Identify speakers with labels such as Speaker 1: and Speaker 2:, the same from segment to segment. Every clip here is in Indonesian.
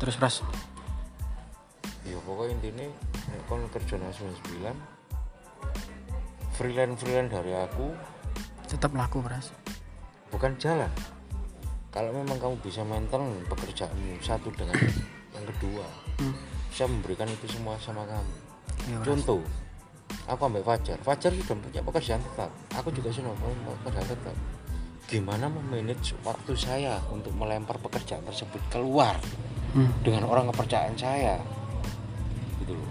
Speaker 1: terus pras
Speaker 2: ya pokoknya intinya kon kerja nang 99 freelance freelance dari aku
Speaker 1: tetap laku pras
Speaker 2: bukan jalan. Kalau memang kamu bisa maintain pekerjaanmu satu dengan yang kedua
Speaker 1: hmm.
Speaker 2: saya memberikan itu semua sama kamu.
Speaker 1: Pras
Speaker 2: contoh aku ambil Fajar. Fajar sudah punya pekerjaan tetap. Aku juga sudah punya pekerjaan tetap. Gimana memanage waktu saya untuk melempar pekerjaan tersebut keluar
Speaker 1: hmm.
Speaker 2: dengan orang kepercayaan saya. Gitu loh.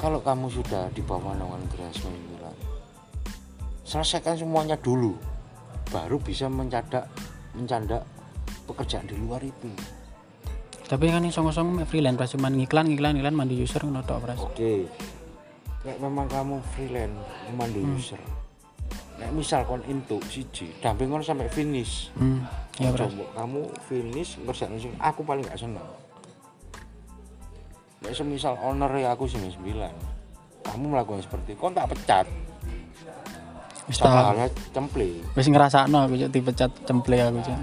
Speaker 2: Kalau kamu sudah di bawah naungan Geras 99 selesaikan semuanya dulu baru bisa mencadak mencandak pekerjaan di luar itu.
Speaker 1: Tapi kan yang mek freelance pras cuman ngiklan ngiklan ngiklan mandi user ngono tok
Speaker 2: oke. Nek memang kamu freelance memandu user nek misal kon into siji damping kon sampai finish.
Speaker 1: Hmm. pras
Speaker 2: coba kamu finish ngerjain sing aku paling gak seneng. Nek semisal owner ya aku 99 kamu melakukan seperti kon tak pecat?
Speaker 1: Wis tak.
Speaker 2: cemple.
Speaker 1: Wis ngrasakno aku cuk dipecat cemple aku cuk.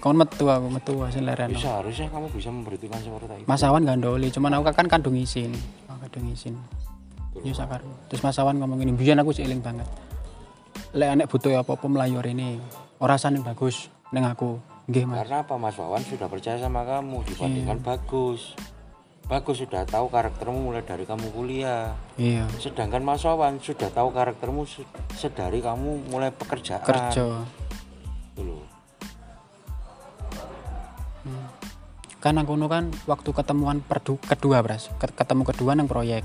Speaker 1: Kon metu aku metu hasil lereno.
Speaker 2: Bisa harusnya kamu bisa memberitakan seperti itu.
Speaker 1: Mas Awan gandoli cuman aku kan kandung izin oh, kandung izin
Speaker 2: Betul.
Speaker 1: ya sakar. Terus Mas Awan ngomong ini biyen aku sih eling banget lek anek butuh apa-apa melayu ini ora sane bagus neng aku. Nggih Mas.
Speaker 2: Karena apa Mas Wawan sudah percaya sama kamu dibandingkan bagus. Bagus sudah tahu karaktermu mulai dari kamu kuliah.
Speaker 1: Iya.
Speaker 2: Sedangkan Mas Wawan sudah tahu karaktermu se- sedari kamu mulai pekerjaan.
Speaker 1: Kerja.
Speaker 2: Dulu
Speaker 1: kan aku kan waktu ketemuan perdu, kedua bras. Ket- ketemu kedua nang proyek.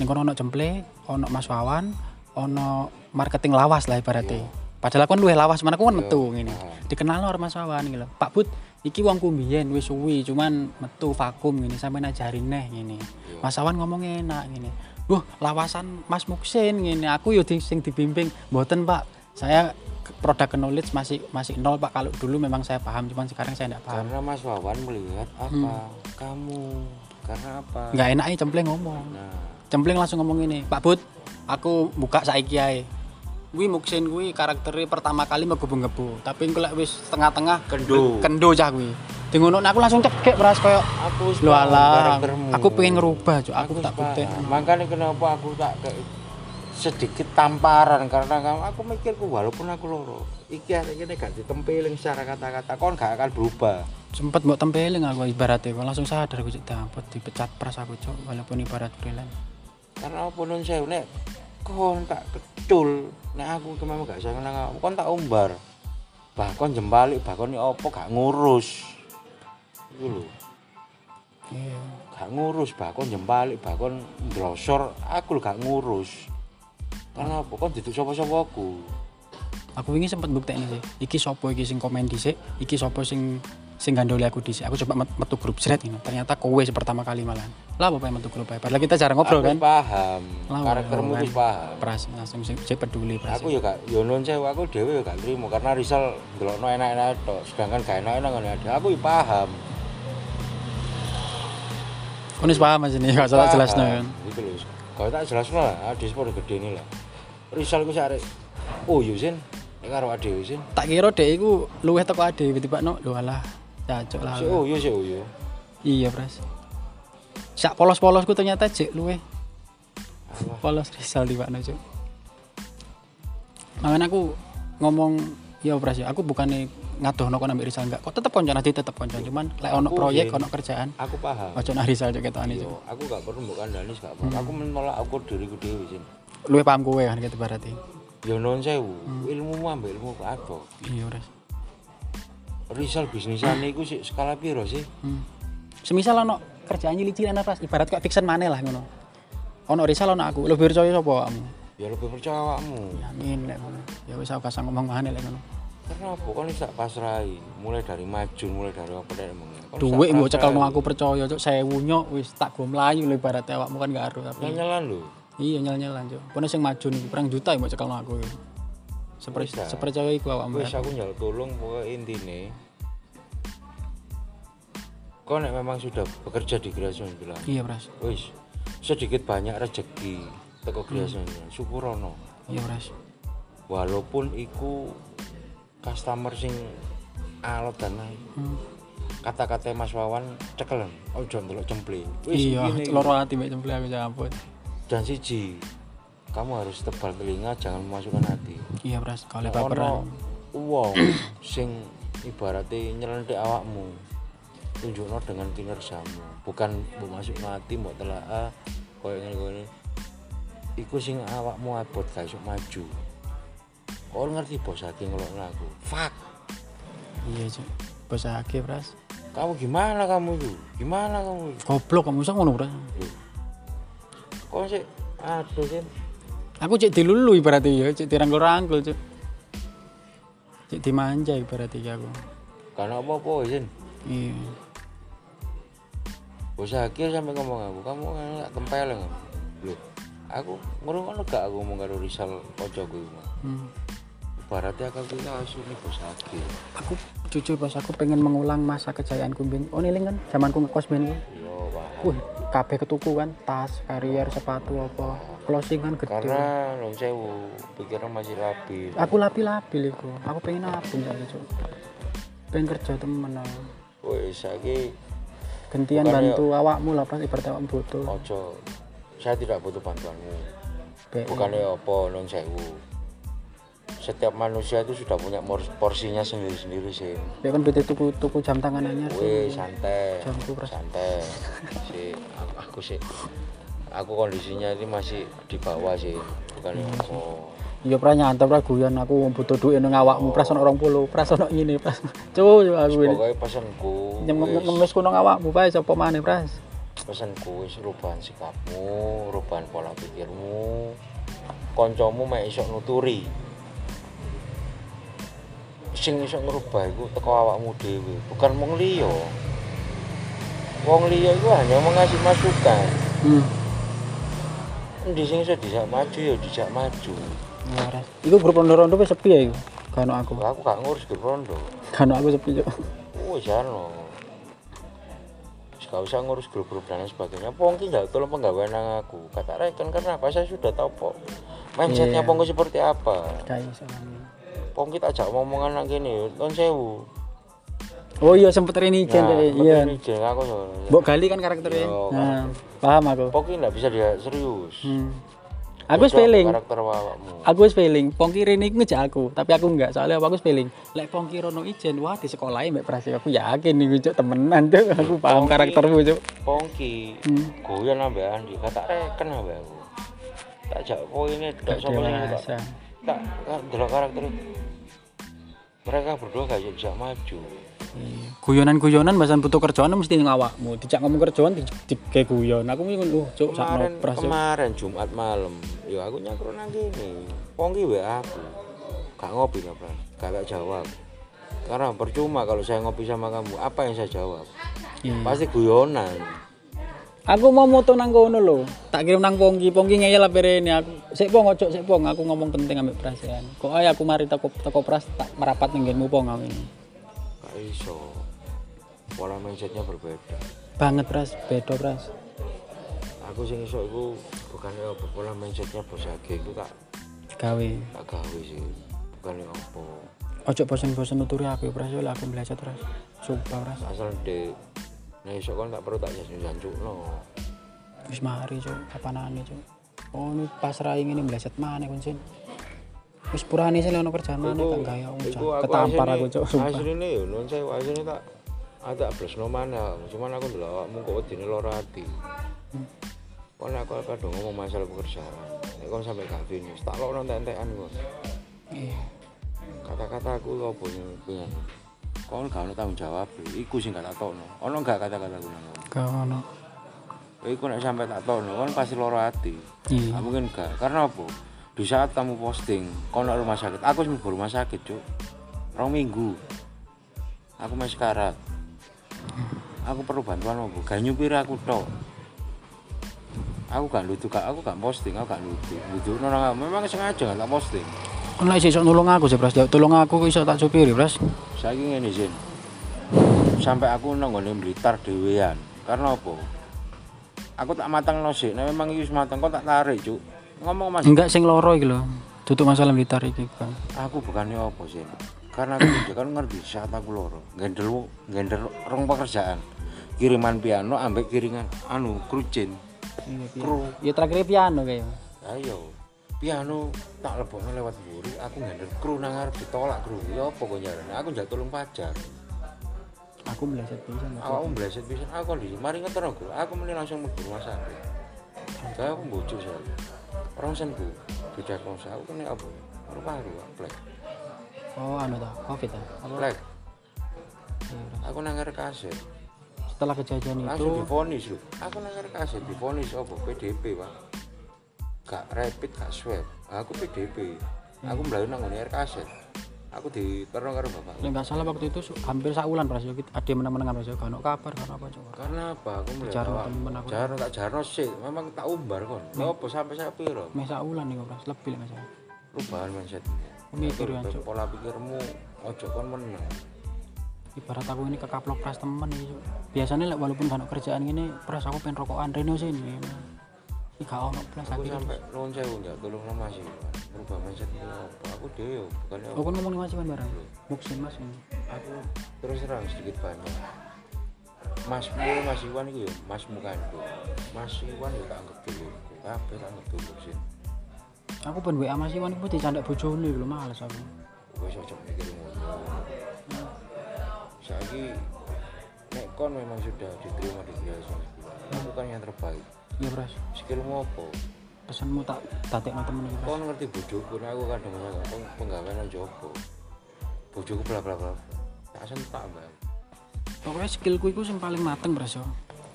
Speaker 1: Ning kono ono jemple ono Mas Wawan ono marketing lawas lah ibaratnya padahal aku kan luwih lawas mana aku kan metu ngene dikenal orang Mas Wawan gitu. Pak Bud iki wongku mbiyen wis suwi cuman metu vakum gini sampai ajarin neh gini Mas Wawan ngomong enak gini Wah, lawasan Mas Muksin gini. Aku yo sing dibimbing. Mboten, Pak. Saya product knowledge masih masih nol, Pak. Kalau dulu memang saya paham, cuman sekarang saya enggak paham.
Speaker 2: karena Mas Wawan melihat apa kamu karena apa
Speaker 1: Enggak enak aja cempleng ngomong.
Speaker 2: nah
Speaker 1: Cempleng langsung ngomong ini, Pak Bud, aku buka saiki ae. Kuwi Muksin kuwi karakternya pertama kali menggebu-gebu, tapi engko lek wis tengah-tengah
Speaker 2: kendo
Speaker 1: kendo cah kuwi. Di ngono aku langsung cekek beras koyo
Speaker 2: aku
Speaker 1: Lu aku pengen ngerubah, Cuk. Aku
Speaker 2: wis
Speaker 1: tak putih.
Speaker 2: makanya kenapa aku tak kayak sedikit tamparan karena kamu aku mikirku walaupun aku loro iki arek kene gak ditempeling secara kata-kata kon gak akan berubah
Speaker 1: Sempet mbok tempeling aku ibaratnya, langsung sadar aku cek dampet dipecat pras aku, Cuk. Walaupun ibarat freelance.
Speaker 2: karena apa nun saya nek kon tak kecul nek aku memang gak nang kamu kon tak umbar. Bahkan jembalik bahkan ya apa gak ngurus. Itu lho.
Speaker 1: Iya.
Speaker 2: gak ngurus bahkan jembalik bahkan brosor aku lho gak ngurus. Karena apa? Kon duduk sapa-sapa aku.
Speaker 1: Aku wingi sempet bukti ini sih. Iki sopo iki sing komen dhisik, iki sopo sing sing gandoli aku dhisik. Aku coba met- metu grup sret ini. Ternyata kowe pertama kali malah. Lah apa pengen metu grup ae? Padahal kita jarang ngobrol
Speaker 2: aku
Speaker 1: kan.
Speaker 2: paham
Speaker 1: Lah,
Speaker 2: karaktermu
Speaker 1: kan.
Speaker 2: paham
Speaker 1: Pras langsung sing peduli pras.
Speaker 2: aku ya gak yo sewu aku dhewe ya gak trimo karena Rizal ndelokno enak-enak tok sedangkan gak enak-enak ngene ada aku ya paham
Speaker 1: Kon wis paham Mas ini, gak salah jelasno kan.
Speaker 2: Itu lho. Kalau tak jelasno lah, sepuro gede ini lah. Rizal ku arek oh yo Sin, nek karo ade Sin.
Speaker 1: Tak kira dek iku luwih teko ade tiba-tiba no lho alah. Cacuk lah.
Speaker 2: Si yo si yo.
Speaker 1: Iya, Pras. Sak polos-polosku ternyata jek luwih
Speaker 2: Alah,
Speaker 1: polos Rizal tiba no, Cuk. Makanya aku ngomong ya Pras ya, aku bukannya ngadohno kon ambek Rizal enggak. Kok tetep konco nanti tetep konco, cuman lek ono proyek,
Speaker 2: yen-
Speaker 1: ono kerjaan,
Speaker 2: aku paham.
Speaker 1: ojo nah Rizal cuk ketokane
Speaker 2: Yo,
Speaker 1: Cuk.
Speaker 2: aku gak perlu mbok kandhani gak apa. Aku menolak aku diriku dhewe Sin.
Speaker 1: Luwih paham kowe kan gitu berarti.
Speaker 2: Yo nun sewu, ilmumu ambek ilmu aku.
Speaker 1: Iya, Pras.
Speaker 2: Rizal bisnisane iku sik skala piro sih?
Speaker 1: Hmm. Semisal ono kerjaan nyilicilan Pras, ibarat kayak fiction maneh lah ngono. Ono Rizal ono aku, lebih percaya sapa kamu?
Speaker 2: Ya lebih percaya awakmu.
Speaker 1: Yamin lek ngono. Ya wis aku kasang ngomong maneh lek ngono.
Speaker 2: Karena apa? Kan tak pasrai, mulai dari majun, mulai dari apa dari emang. Kon
Speaker 1: Duit mbok cekelno
Speaker 2: pasrai.
Speaker 1: aku percaya cuk, sewu nyok wis tak go mlayu lho ibaratnya awakmu kan gak aruh tapi.
Speaker 2: Nyanyalan lho.
Speaker 1: Iya nyel-nyelan cuk. Kono sing maju niku perang juta mbok cekelno aku. Seper
Speaker 2: Bisa.
Speaker 1: sepercaya iku awakmu.
Speaker 2: Wis aku nyal tolong pokoknya intine. Kau nek memang sudah bekerja di Grasion bilang,
Speaker 1: Iya, Pras.
Speaker 2: wis sedikit banyak rezeki teko Grasion syukurono.
Speaker 1: Iya, Pras.
Speaker 2: Walaupun iku customer sing alot dan lain.
Speaker 1: Hmm.
Speaker 2: kata-kata Mas Wawan cekelen ojo ndelok jemple wis
Speaker 1: iya loro ati mek jemple aku campur
Speaker 2: dan siji kamu harus tebal telinga jangan memasukkan hati.
Speaker 1: Iya pras. Kalau
Speaker 2: ono
Speaker 1: baperan.
Speaker 2: wong sing ibaratnya nyelentik awakmu. Tunjukno dengan kinerjamu. Bukan mbok masuk hati mbok telaah koyo ngene-ngene iku sing awakmu abot gak iso maju. Kau ngerti bos lagi ngelokno aku. Fuck.
Speaker 1: Iya cuk. Bos akeh pras.
Speaker 2: Kamu gimana kamu itu? Gimana kamu
Speaker 1: goblok kamu sak ngono pras.
Speaker 2: Kau sih aduh sih
Speaker 1: aku cek dilulu ibaratnya ya. Cek dirangkul-rangkul cek. Cek dimanja ibaratnya aku.
Speaker 2: Karena apa-apa sih
Speaker 1: iya.
Speaker 2: Bos akhir sampai ngomong aku kamu nggak tempeleng loh aku ngurung gak aku ngomong karo Rizal kocokku iku
Speaker 1: hmm.
Speaker 2: ibaratnya aku kita asu nih bos akhir.
Speaker 1: Aku jujur pas aku pengen mengulang masa kejayaanku ben oh niling kan? Zamanku ngekos
Speaker 2: yo paham
Speaker 1: wih kabeh ketuku kan tas karier sepatu apa. Closing kan gede.
Speaker 2: Karena nong sewu pikiran masih rapi
Speaker 1: aku lapi-lapi iku. Aku pengen nabung saiki cuk. Pengen kerja temen aku.
Speaker 2: wes lagi
Speaker 1: gantian
Speaker 2: Bukannya-
Speaker 1: bantu awakmu lah pas ibarat awakmu butuh
Speaker 2: ojo. Saya tidak butuh bantuanmu. Bukannya apa nong sewu setiap manusia itu sudah punya porsinya sendiri-sendiri sih.
Speaker 1: Ya kan bete tuku tuku jam tangan anyar
Speaker 2: Wih santai.
Speaker 1: Jamku, Pras.
Speaker 2: santai. Sih aku, sih aku kondisinya ini masih di bawah sih bukan yang apa
Speaker 1: iya pernah nyantai pernah guyon aku butuh duit nang awakmu pras ono 20 pras ono ngene pras. Cuy aku ini. Nyem-
Speaker 2: wis,
Speaker 1: ngemis ku nang awakmu bae sapa maneh pras?
Speaker 2: Pesanku wis rubahan sikapmu rubahan pola pikirmu. Koncomu mek iso nuturi sing iso ngerubah iku teko awakmu dhewe. Bukan wong liya. Wong liya iku hanya mengasih masukan.
Speaker 1: Hmm.
Speaker 2: Endi sing iso dijak maju ya dijak maju.
Speaker 1: Pras iku grup rondo-rondo wis sepi ya iku? Gak ono aku
Speaker 2: aku gak ngurus grup rondo.
Speaker 1: Gak ono aku sepi cuk.
Speaker 2: Wis ano Wis gak usah ngurus grup-grup dan lain sebagainya. Pongki gak tolong penggawaan nang aku? Kata Reken karena apa? Saya sudah tahu po mindsetnya
Speaker 1: Iya.
Speaker 2: Pongki seperti apa.
Speaker 1: Gak iso.
Speaker 2: Pongki tak ajak ngomongan nang gini non sewu
Speaker 1: oh iya sempet rene ijen
Speaker 2: Nah,
Speaker 1: Dek. iya
Speaker 2: jeneng aku soalnya.
Speaker 1: mbok gali kan karakternya
Speaker 2: Yo,
Speaker 1: nah paham aku
Speaker 2: Pongki gak bisa dia serius
Speaker 1: hmm. aku wis feeling
Speaker 2: karakter awakmu
Speaker 1: aku wis feeling Pongki Rene ngejak aku tapi aku enggak soalnya aku wis feeling lek Pongki Rono ijen wah di sekolahin mbak Prasik aku yakin nih cuk temenan cuk aku paham
Speaker 2: Pongki.
Speaker 1: karaktermu cuk
Speaker 2: Pongki
Speaker 1: hmm.
Speaker 2: goyan ambek Andi kata Reken ambek aku tak ajak kowe ini tak
Speaker 1: dewasa
Speaker 2: tak tak delok karakter mereka berdua gak bisa maju.
Speaker 1: Iya. guyonan-guyonan bahasan butuh kerjaan mesti ning awakmu. Dijak ngomong kerjaan di, di kayak guyon. Aku mikir cuk sakno
Speaker 2: kemarin
Speaker 1: pras
Speaker 2: kemarin Jumat malam ya aku nyangkruk nang kene. Pongki wa aku. Gak ngopi nggak Pras. Gak jawab. Karena percuma kalau saya ngopi sama kamu. Apa yang saya jawab?
Speaker 1: Iya.
Speaker 2: pasti guyonan
Speaker 1: Aku mau moto nang kono lho. Tak kirim nang Pongki, Pongki ngeyel apa rene aku. Sik pong ojo sik pong aku ngomong penting ambek perasaan. Kok ae aku mari teko teko pras tak merapat ning nggenmu pong aku ini.
Speaker 2: gak iso pola mindsetnya berbeda
Speaker 1: Banget pras, beda pras.
Speaker 2: aku sing iso iku bukannya apa pola mindsetnya bos age iku tak
Speaker 1: Gawe.
Speaker 2: tak gawe sih bukannya apa
Speaker 1: Ojo bosen-bosen nuturi aku pras aku belajar pras. Sumpah pras.
Speaker 2: asal de nah iso kan tak perlu tak jajan jancuk no
Speaker 1: Wis mari cuk, kapanane cuk. Oh ini pasrah ingin belajar mana kuncin. Wis purane sih ono kerjaan mana tak Cuk. Ketampar aku cuk,
Speaker 2: asline yo non saya asline tak ada blesno mana cuman aku ndelok awakmu kok wedine lara ati
Speaker 1: Hmm.
Speaker 2: Kon aku kadang ngomong masalah pekerjaan nek kon sampe gak finish tak lokno entek-entekan kon
Speaker 1: Iya.
Speaker 2: kata-kata aku punya punya kon gak ono tanggung jawab. Iku sing gak tak tokno ono gak kata-kata aku nang kono?
Speaker 1: Gak ono.
Speaker 2: iku nek sampe tak tokno kon pasti lara ati.
Speaker 1: Iya.
Speaker 2: Nah, mungkin enggak karena apa? Di saat kamu posting nak rumah sakit. Aku sembuh rumah sakit cuk. Rong minggu. Aku masih sekarat aku perlu bantuan apa? Gak nyupir aku tok. Aku gak lucu gak aku gak posting aku gak lucu lucu norang memang sengaja gak posting
Speaker 1: Lek iso nulung aku sih pras, Ya, tolong aku iso tak supiri pras.
Speaker 2: saya ingin izin sampai aku nonggone blitar dewean karena apa? Aku tak matang no sih nah memang itu matang kok tak tarik cuk? Ngomong mas.
Speaker 1: Enggak sing loro iki lho. Tutup masalah blitar iki, Bang.
Speaker 2: aku bukannya apa sih karena aku kerja kan ngerti saat aku loro. Gendel gendel rong pekerjaan. Kiriman piano ambek kiringan anu krucin
Speaker 1: Iya, piano.
Speaker 2: kru.
Speaker 1: Ya terakhir piano kayak.
Speaker 2: ayo piano tak lebokno lewat buri aku gendel kru nang arep ditolak kru. Ya apa kok nyarane aku njak tolong pacar.
Speaker 1: Aku meleset bisa nggak?
Speaker 2: awakmu bleset pisan. Aku kondisi mari ngeter aku. Aku meni langsung mlebu rumah sakit. Kayak aku bojo saya orang senku beda kongsa aku kena apa? Paru paru plek.
Speaker 1: Oh, anu ta, covid ta.
Speaker 2: Plek.
Speaker 1: Iya,
Speaker 2: aku nang kaset.
Speaker 1: Setelah kejadian itu,
Speaker 2: langsung difonis lho aku nang kaset difonis. Apa? PDP pak gak rapid gak swab aku PDP aku melayu nang kaset aku diterno karo bapak
Speaker 1: yang nggak salah waktu itu hampir saulan Bras. ya, kita- Ada yang menang-menang ya. Gak ono kabar, ono apa coba.
Speaker 2: karena apa aku melihat
Speaker 1: Jarno temen aku.
Speaker 2: jarno tak jarno sih memang tak umbar kon ya apa sampai saya piro
Speaker 1: Meh saulan nih Bras, lebih lah masalah.
Speaker 2: perubahan mindset
Speaker 1: Mikir ya, Cuk.
Speaker 2: pola pikirmu ojo kon menang
Speaker 1: Ibarat aku ini kekaplok pras temen nih. Biasanya walaupun gak ono kerjaan gini, pras aku pengen rokokan Reno sini. Ini gak ono pras
Speaker 2: aku
Speaker 1: aku.
Speaker 2: sampai nuwun sewu enggak tolong masih merubah mindset apa aku dhewe bukan
Speaker 1: Aku kan ngomong kan barang. Muksin Mas ini.
Speaker 2: aku terus terang sedikit banyak Masmu Mas Iwan itu ya Masmu kanku Mas Iwan ya tak anggap dulu kabeh tak anggap dulu sih
Speaker 1: Aku ben WA Mas Iwan iku dicandak bojone lho males aku.
Speaker 2: wis ojo mikir ngono saiki nek kon memang sudah diterima di Grasong lakukan yang terbaik
Speaker 1: Iya Bras,
Speaker 2: skillmu apa
Speaker 1: pesanmu tak dadekno temen iki
Speaker 2: kon ngerti bojoku nek aku kadang kadang penggawean jopo bojoku bla bla bla tak sentak mbak
Speaker 1: Pokoknya skillku itu yang paling mateng Bras yo.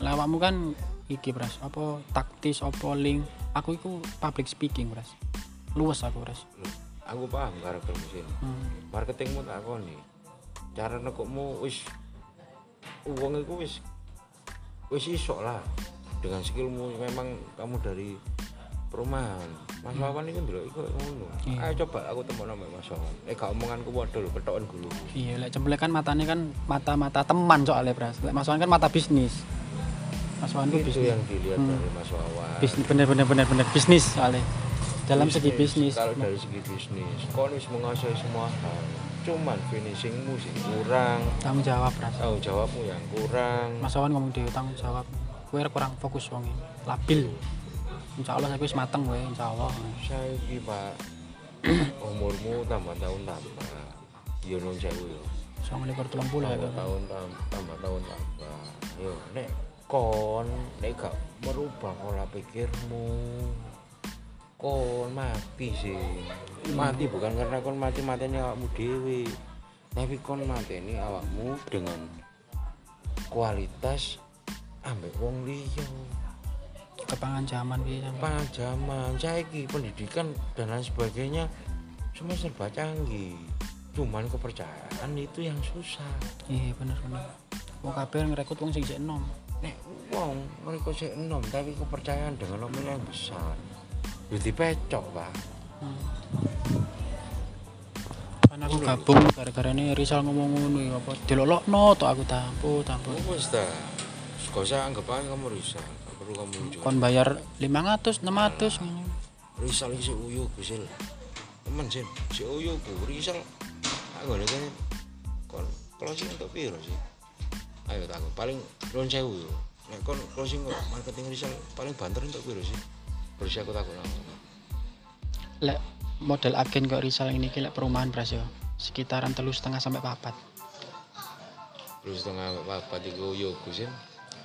Speaker 1: Lawakmu kan iki Bras, apa taktis, apa link. Aku itu public speaking Bras. Luwes aku.
Speaker 2: Loh, aku paham karakter mesin
Speaker 1: Hmm.
Speaker 2: marketingmu tak koni cara nekukmu wis uang itu wis wis iso lah dengan skillmu memang kamu dari perumahan Mas Wawan itu dulu iku ngono
Speaker 1: Iya.
Speaker 2: ayo coba aku temu nama Mas Wawan eh gak omonganku waduh lho ketokan dulu
Speaker 1: Iya, lek cemplek kan matanya kan mata-mata teman soalnya Bras. Lek Mas Wan kan mata bisnis. Mas Wan itu
Speaker 2: itu
Speaker 1: bisnis.
Speaker 2: yang dilihat
Speaker 1: Hmm.
Speaker 2: dari Mas Wawan
Speaker 1: Bisnis bener bener bener bener bisnis soalnya. Dalam segi bisnis.
Speaker 2: kalau dari segi bisnis kau wis menguasai semua hal cuman finishingmu sih kurang
Speaker 1: Tanggung jawab Bras.
Speaker 2: tanggung jawabmu yang kurang
Speaker 1: Mas Wan ngomong dewe tanggung jawab. Kowe kurang fokus wong ini. Labil. Insya Allah saya mateng kowe, insya Allah.
Speaker 2: saya pak umurmu tambah tahun tambah yo nun sewu yo
Speaker 1: Song likur tulang puluh ya.
Speaker 2: tambah tahun tam- tambah tahun tambah yo nek kon nek gak merubah pola pikirmu kon mati sih mati bukan karena kon mati mateni awakmu dewi tapi kon mateni awakmu dengan kualitas ambek wong liya.
Speaker 1: Kepangan zaman piye
Speaker 2: apa zaman. Saiki pendidikan dan lain sebagainya semua serba canggih cuman kepercayaan itu yang susah.
Speaker 1: Iya bener bener. Mau kabeh ngerekrut wong sing enom.
Speaker 2: nek wong mereka sih enom tapi kepercayaan dengan nomor yang besar. Jadi pecok pak.
Speaker 1: Hmm. Kan aku gabung gara-gara ini Rizal ngomong ngono ya apa? Dilolokno tok aku tampu tampu.
Speaker 2: oh gak usah anggap aja kamu risal gak perlu kamu lucu
Speaker 1: Kon bayar 500 600 ngono.
Speaker 2: risal ini si uyu kusil temen sih si uyu ku risal aku kan? Kon closing untuk piro sih? Ayo tak paling non sewu yo. Nek kon closing marketing risal paling banter untuk piro sih? Terus aku takut lah.
Speaker 1: Lek model agen kok Rizal ini ki lek perumahan Bras yo. Sekitaran telu setengah sampai papat.
Speaker 2: terus setengah apa tiga uyu kusil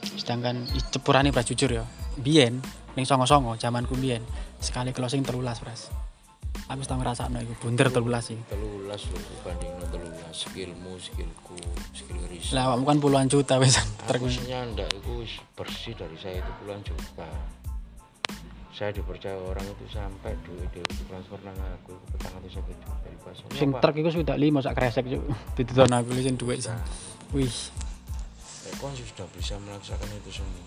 Speaker 1: Sedangkan cepurane Bras jujur ya. Biyen ning songo-songo zamanku biyen sekali closing telulas Bras. Aku tau ngrasakno iku bunder telulas iki.
Speaker 2: telulas lho dibanding no telulas. Skillmu skillku skill risal
Speaker 1: Lah awakmu kan puluhan juta wis
Speaker 2: aku nyandak itu bersih dari saya itu puluhan juta. Saya dipercaya orang itu sampai duit duit transfer nang aku itu petang atau satu juta.
Speaker 1: Sing truk iku sudah lima sak kresek cuk. Didon aku sing duit wih
Speaker 2: kon sudah bisa melaksanakan itu semua.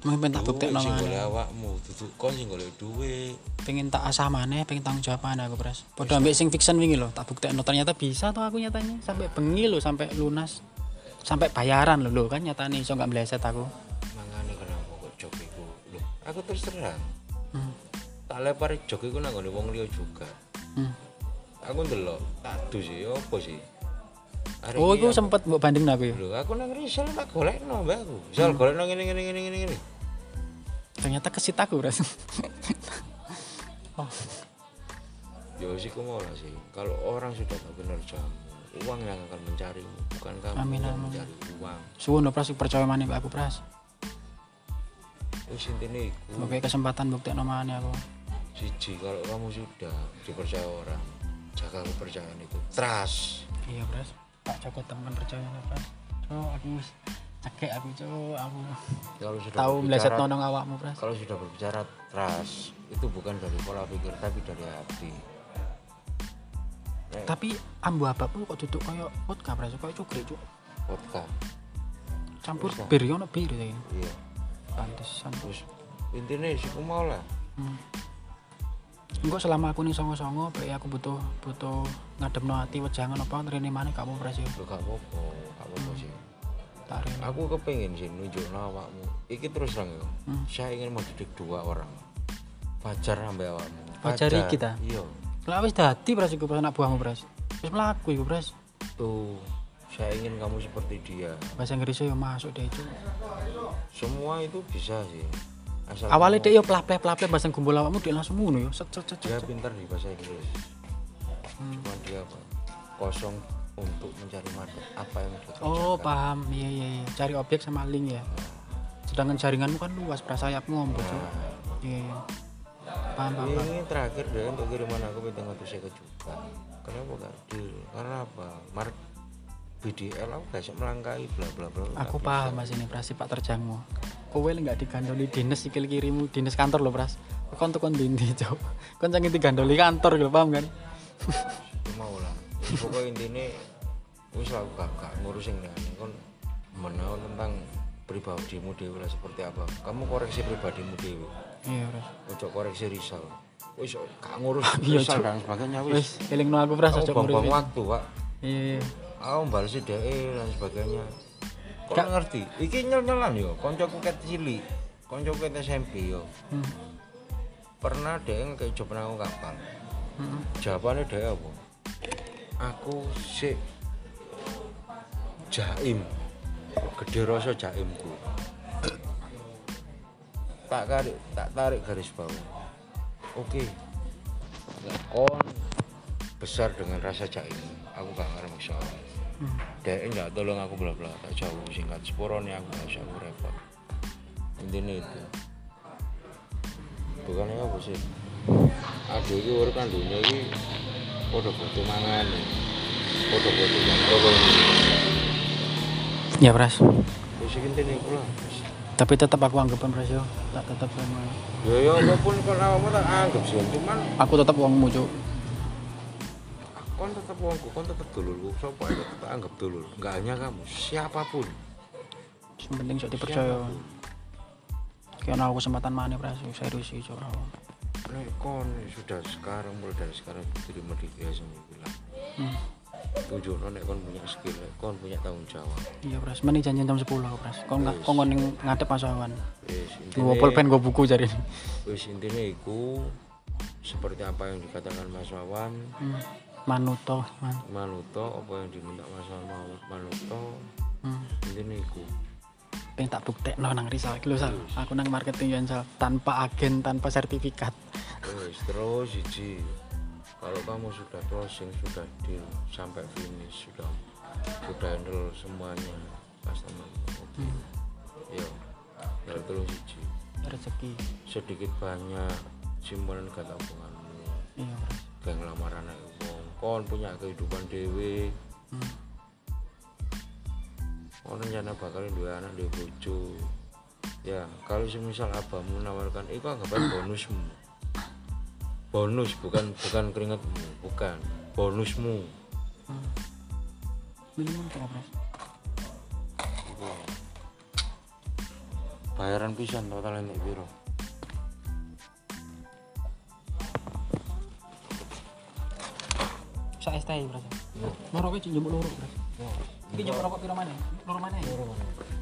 Speaker 1: Mungkin tak bukti nama
Speaker 2: golek awakmu duduk kon sing golek duit.
Speaker 1: Pengen tak asah maneh pengen tanggung jawab maneh aku pres padha ambek sing fiction wingi lho tak bukti ternyata bisa tuh aku nyatanya sampai bengi lho sampai lunas. Sampai bayaran lho lho kan nyatanya iso nggak meleset aku.
Speaker 2: Mangane kenapa kok jok iku? Lho aku terus terang.
Speaker 1: Hmm.
Speaker 2: tak lepar jok iku nang wong liya juga.
Speaker 1: Hmm.
Speaker 2: aku ndelok aduh sih apa sih Hari
Speaker 1: Oh, iku sempet mbok banding aku ya.
Speaker 2: Lho, aku nang risal tak golekno mbak aku. Misal golekno ngene ngene ngene ngene ngene.
Speaker 1: Ternyata kesit aku, Bras. oh,
Speaker 2: Ya sih lah sih. Kalau orang sudah tak benar jamu, uang yang akan mencarimu, bukan kamu
Speaker 1: Amin,
Speaker 2: yang
Speaker 1: amin.
Speaker 2: mencari uang.
Speaker 1: suwun Pras percaya maneh mbak aku, Pras.
Speaker 2: Wis intine iku.
Speaker 1: Mbok kesempatan buktekno maneh aku.
Speaker 2: Siji kalau kamu sudah dipercaya orang, jaga kepercayaan itu. Trust.
Speaker 1: Iya, Pras. Pak Joko teman percaya Pras. Cuk, aku cekek aku, Cuk. Aku
Speaker 2: Kalau sudah
Speaker 1: tahu meleset nonong awakmu, Pras.
Speaker 2: kalau sudah berbicara trust, itu bukan dari pola pikir tapi dari hati. Nek
Speaker 1: Tapi ambu abakmu kok duduk kaya vodka, Pras. Kaya cukrik, Cuk.
Speaker 2: vodka,
Speaker 1: Campur
Speaker 2: Vodka.
Speaker 1: bir, ono bir ya.
Speaker 2: iya.
Speaker 1: Pantesan.
Speaker 2: Terus intinya sih mau lah.
Speaker 1: Hmm. Engko selama aku ning songo-songo, bae aku butuh butuh ngademno ati wejangan apa rene maneh kamu Pras ya.
Speaker 2: Lo gak apa-apa, gak apa-apa sih.
Speaker 1: Tak rene.
Speaker 2: Aku kepengen sih nunjuk awakmu. Iki terus terang ya.
Speaker 1: Hmm.
Speaker 2: Saya ingin mendidik dua orang. Fajar sampai awakmu.
Speaker 1: Fajar iki ta?
Speaker 2: Iya.
Speaker 1: Lah wis dadi Pras iku anak buahmu Pras. Wis mlaku iku Pras.
Speaker 2: Tuh, saya ingin kamu seperti dia.
Speaker 1: Bahasa Inggrisnya yo masuk deh Cuk.
Speaker 2: Semua itu bisa sih. Asal
Speaker 1: Awalnya dek yo plap-plap-plap bahasa kumpul awakmu dek langsung ngono yo. Set set set.
Speaker 2: dia pintar di bahasa Inggris.
Speaker 1: Hmm.
Speaker 2: Cuma dia apa? Kosong untuk mencari market apa yang dia
Speaker 1: Oh, paham. Iya iya iya. Cari objek sama link ya. Sedangkan jaringanmu kan luas, Pras sayapmu ngombol, Cuk.
Speaker 2: Nah,
Speaker 1: Iya iya. Paham, paham, paham.
Speaker 2: ini terakhir deh untuk kiriman aku pintu ngatu saya juga. Kenapa gak deal? Karena apa? Mark BDL aku gak bisa melangkai bla bla bla.
Speaker 1: Aku paham. Mas ini Pras sifat terjangmu. Kowe nggak digandoli dinas sikil kirimu, dinas kantor loh Pras. Kon tuh kon dindi, Cuk. Kon jangan digandoli kantor gitu, paham kan?
Speaker 2: Mau lah. Pokoknya intinya wis lah aku gak, gak ngurusin nih. Kon menahu tentang pribadimu dewi lah seperti apa. Kamu koreksi pribadimu dewi.
Speaker 1: Iya, Pras.
Speaker 2: Ojo koreksi risal. Wis gak ngurus
Speaker 1: Iya,
Speaker 2: risal dan sebagainya
Speaker 1: Wis, elingno aku Pras
Speaker 2: buang-buang
Speaker 1: ngurus.
Speaker 2: waktu, Pak.
Speaker 1: Iya, iya.
Speaker 2: Aku balas DE dan sebagainya. Kok
Speaker 1: Gak-
Speaker 2: ngerti? Iki nyel-nyelan yo, koncoku ket cilik. Koncoku ket SMP yo.
Speaker 1: Hmm.
Speaker 2: Pernah DE kayak job nang aku kapal.
Speaker 1: Hmm.
Speaker 2: Jawabannya DE apa? Aku sik jaim. Gede rasa jaimku. Tak tarik, tak tarik garis bawah. Oke. Nek kon besar dengan rasa jaim. Aku gak ngarep masalah.
Speaker 1: Hmm.
Speaker 2: Dek enggak tolong aku bla bla tak jauh singkat sepurone aku gak aku repot. Intinya itu. Bukannya apa sih? Aku ini urip kan dunia ini Podo butuh mangan Podo butuh yang tolong
Speaker 1: Ya, Pras.
Speaker 2: Intinya lah
Speaker 1: Tapi tetap aku anggapan Pras yo. Tak tetap sama.
Speaker 2: Ya ya apa pun kalau awakmu tak anggap sih Cuman
Speaker 1: Aku tetap uangmu, Cuk.
Speaker 2: Kon tetap uangku, kon tetap dulurku Sopo aja tetap anggap dulur Enggak hanya kamu, siapa pun
Speaker 1: Yang penting sok dipercaya. Kayaknya aku kesempatan mana Pras, serius sih, Cuk.
Speaker 2: Nek kon sudah sekarang mulai dari sekarang diterima di GSM bilang
Speaker 1: Hmm.
Speaker 2: tunjukno nek kon punya skill nek kon punya tanggung jawab
Speaker 1: Iya, Pras. Mending janjian jam 10 aku, Pras. Kok enggak
Speaker 2: Wis.
Speaker 1: kok ning ngadep Mas Awan.
Speaker 2: wis
Speaker 1: Gua pulpen gua buku cari
Speaker 2: wis intinya iku seperti apa yang dikatakan Mas Wawan
Speaker 1: Hmm. Manuto, man.
Speaker 2: Manuto apa yang diminta Mas Wawan Manuto
Speaker 1: Hmm.
Speaker 2: intinya iku
Speaker 1: Pengen tak buktekno nang Rizal iki Sal. Aku nang marketing yo, Sal. Tanpa agen, tanpa sertifikat.
Speaker 2: wis terus siji kalau kamu sudah closing sudah deal sampai finish sudah sudah handle semuanya customer oke
Speaker 1: Hmm.
Speaker 2: yo ya terus siji
Speaker 1: Rezeki.
Speaker 2: sedikit banyak simpanan gak tabunganmu
Speaker 1: Iya,
Speaker 2: ngelamar anak wong kon punya kehidupan dewe.
Speaker 1: Hmm.
Speaker 2: kon rencana bakal dua anak di bojo. Ya kalau semisal abahmu menawarkan itu anggapan bonusmu. Bonus bukan bukan keringatmu bukan. Bonusmu.
Speaker 1: Hmm.
Speaker 2: Iku. bayaran pisan total nek piro
Speaker 1: Pras. Loro iki njemput loro, Pras. Iki njemput rokok piro? Loro maneh. Loro jalukku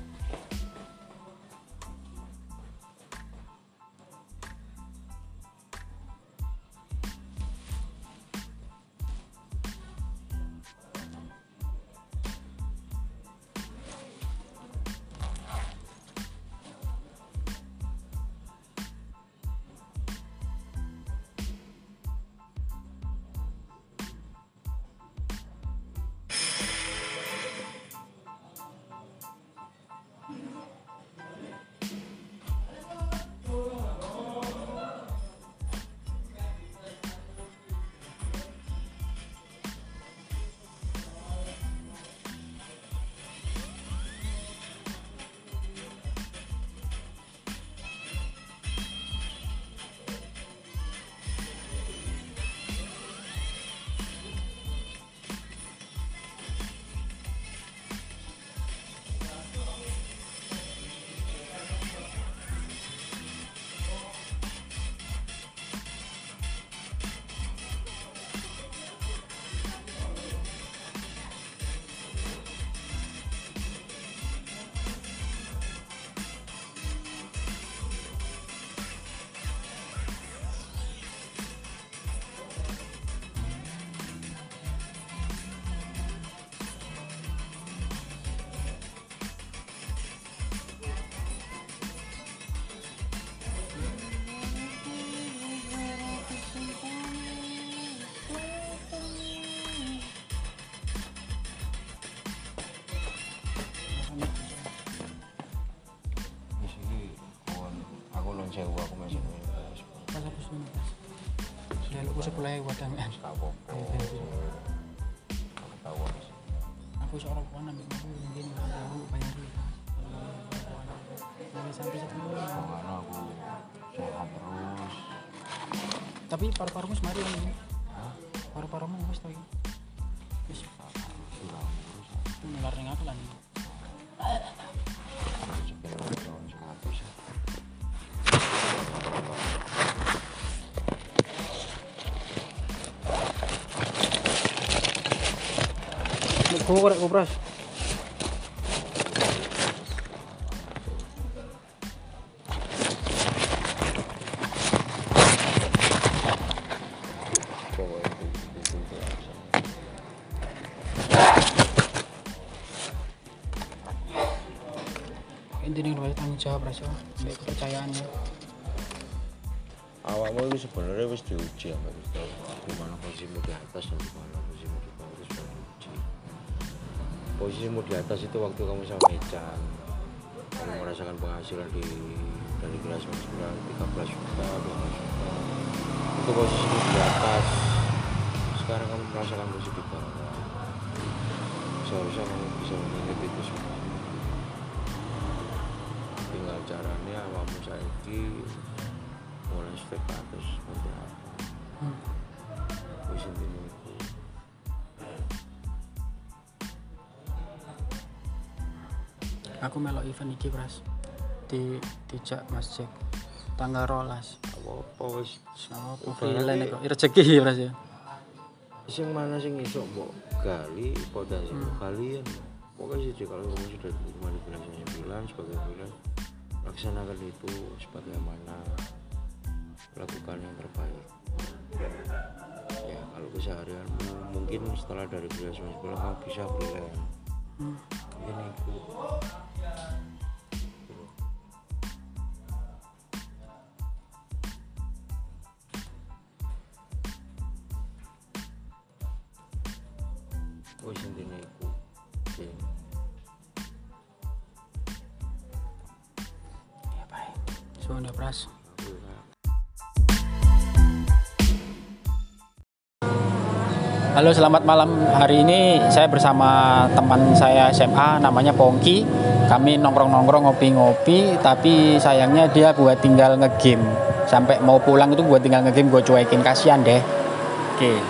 Speaker 2: apa-apa. Gak tahu sih.
Speaker 1: aku seorang kawan ambil aku mungkin aku bayar mulai sampai miliar
Speaker 2: Karena aku sehat terus.
Speaker 1: tapi paru-parumu semari
Speaker 2: Hah?
Speaker 1: paru-parumu wis to iki wis nular ning aku lan Gue korek kopras. Intinya gue tanggung jawab rasa, mbak kepercayaannya.
Speaker 2: awakmu itu sebenarnya wis diuji sama Gusti Allah. di mana posisimu di atas dan di posisimu di atas itu waktu kamu sama Ecan kamu merasakan penghasilan di dari kelas 9 13 juta 12 juta. Itu posisimu di atas. Sekarang kamu merasakan posisi di bawah. Seharusnya kamu bisa mengingat itu semua. Tinggal caranya awakmu saiki mulai step atas seperti apa?
Speaker 1: Hmm.
Speaker 2: wis
Speaker 1: Aku melok event iki pras di dijak masjid tanggal rolas.
Speaker 2: Apa-apa wis.
Speaker 1: Sama
Speaker 2: Ibaratnya-
Speaker 1: freelance kok. Rezeki ya pras ya.
Speaker 2: Sing mana sing iso mbok gali potensi
Speaker 1: Hmm.
Speaker 2: kalian pokoknya sih kalau kamu sudah diterima di bulan 9 sebagai bulan laksanakan itu sebagaimana lakukan yang terbaik. Ya kalau keseharianmu mungkin setelah dari bulan 9 kamu bisa freelance.
Speaker 1: Hmm.
Speaker 2: ini itu
Speaker 1: Halo selamat malam. Hari ini saya bersama teman saya SMA namanya Pongki. Kami nongkrong-nongkrong ngopi-ngopi tapi sayangnya dia buat tinggal ngegame. Sampai mau pulang itu buat tinggal ngegame gue cuekin. Kasihan deh. Oke